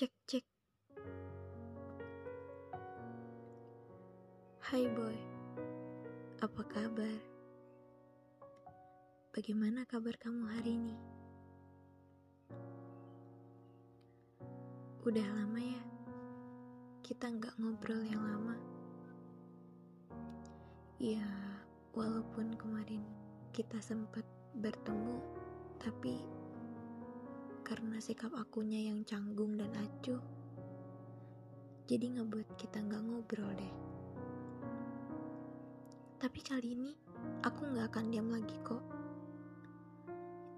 Cek cek. Hai boy, apa kabar? Bagaimana kabar kamu hari ini? Udah lama ya, kita nggak ngobrol yang lama. Ya, walaupun kemarin kita sempat bertemu, tapi karena sikap akunya yang canggung dan acuh, jadi ngebuat kita nggak ngobrol deh. Tapi kali ini aku nggak akan diam lagi kok.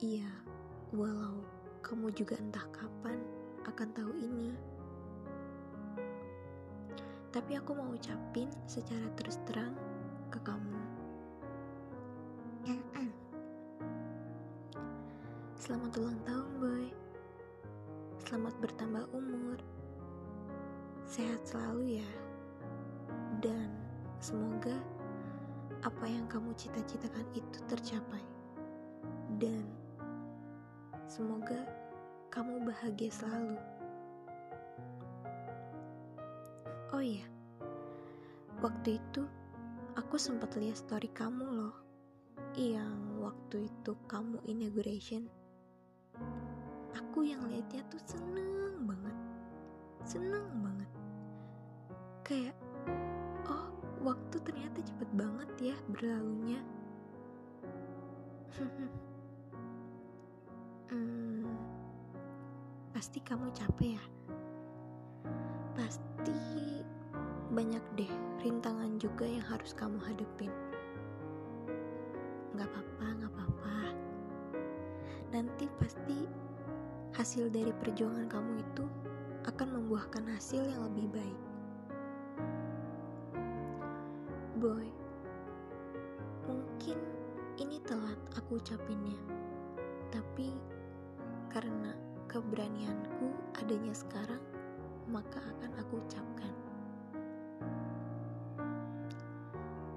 Iya, walau kamu juga entah kapan akan tahu ini. Tapi aku mau ucapin secara terus terang ke kamu. Selamat ulang tahun, boy. Selamat bertambah umur. Sehat selalu ya. Dan semoga apa yang kamu cita-citakan itu tercapai. Dan semoga kamu bahagia selalu. Oh iya, waktu itu aku sempat lihat story kamu loh, yang waktu itu kamu inauguration. Aku yang lihatnya tuh seneng banget, seneng banget. Kayak, oh waktu ternyata cepet banget ya berlalunya. hmm, pasti kamu capek ya. Pasti banyak deh rintangan juga yang harus kamu hadepin. Gak apa-apa, gak apa-apa. Nanti pasti hasil dari perjuangan kamu itu akan membuahkan hasil yang lebih baik. Boy, mungkin ini telat aku ucapinnya, tapi karena keberanianku adanya sekarang, maka akan aku ucapkan.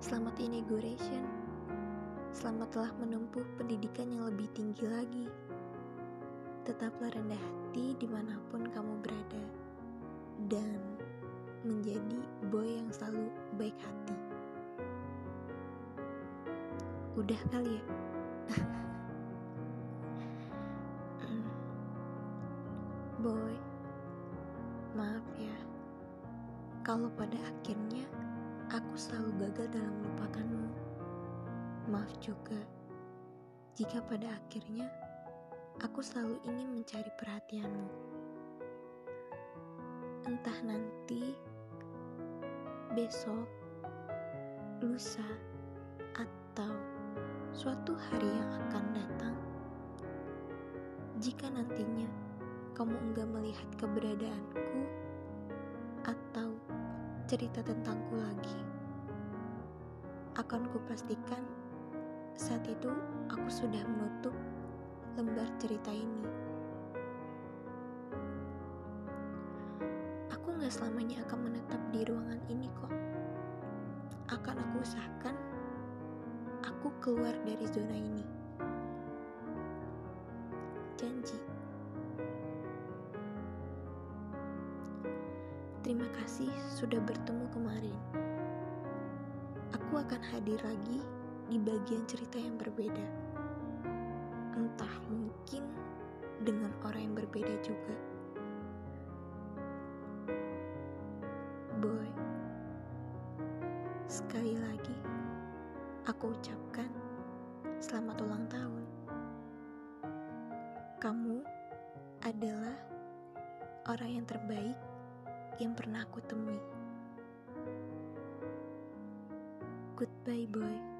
Selamat inauguration. Selamat telah menempuh pendidikan yang lebih tinggi lagi. Tetaplah rendah hati di mana pun kamu berada, dan menjadi boy yang selalu baik hati. Udah kali ya? boy, maaf ya. Kalau pada akhirnya aku selalu gagal dalam melupakanmu. Maaf juga jika pada akhirnya aku selalu ingin mencari perhatianmu. Entah nanti, besok, lusa, atau suatu hari yang akan datang. Jika nantinya kamu enggak melihat keberadaanku atau cerita tentangku lagi, akan kupastikan saat itu aku sudah menutup lembar cerita ini. Aku gak selamanya akan menetap di ruangan ini kok. Akan aku usahakan aku keluar dari zona ini. Janji. Terima kasih sudah bertemu kemarin. Aku akan hadir lagi di bagian cerita yang berbeda. Entah mungkin dengan orang yang berbeda juga. Boy, sekali lagi aku ucapkan selamat ulang tahun. Kamu adalah orang yang terbaik yang pernah aku temui. Goodbye, boy.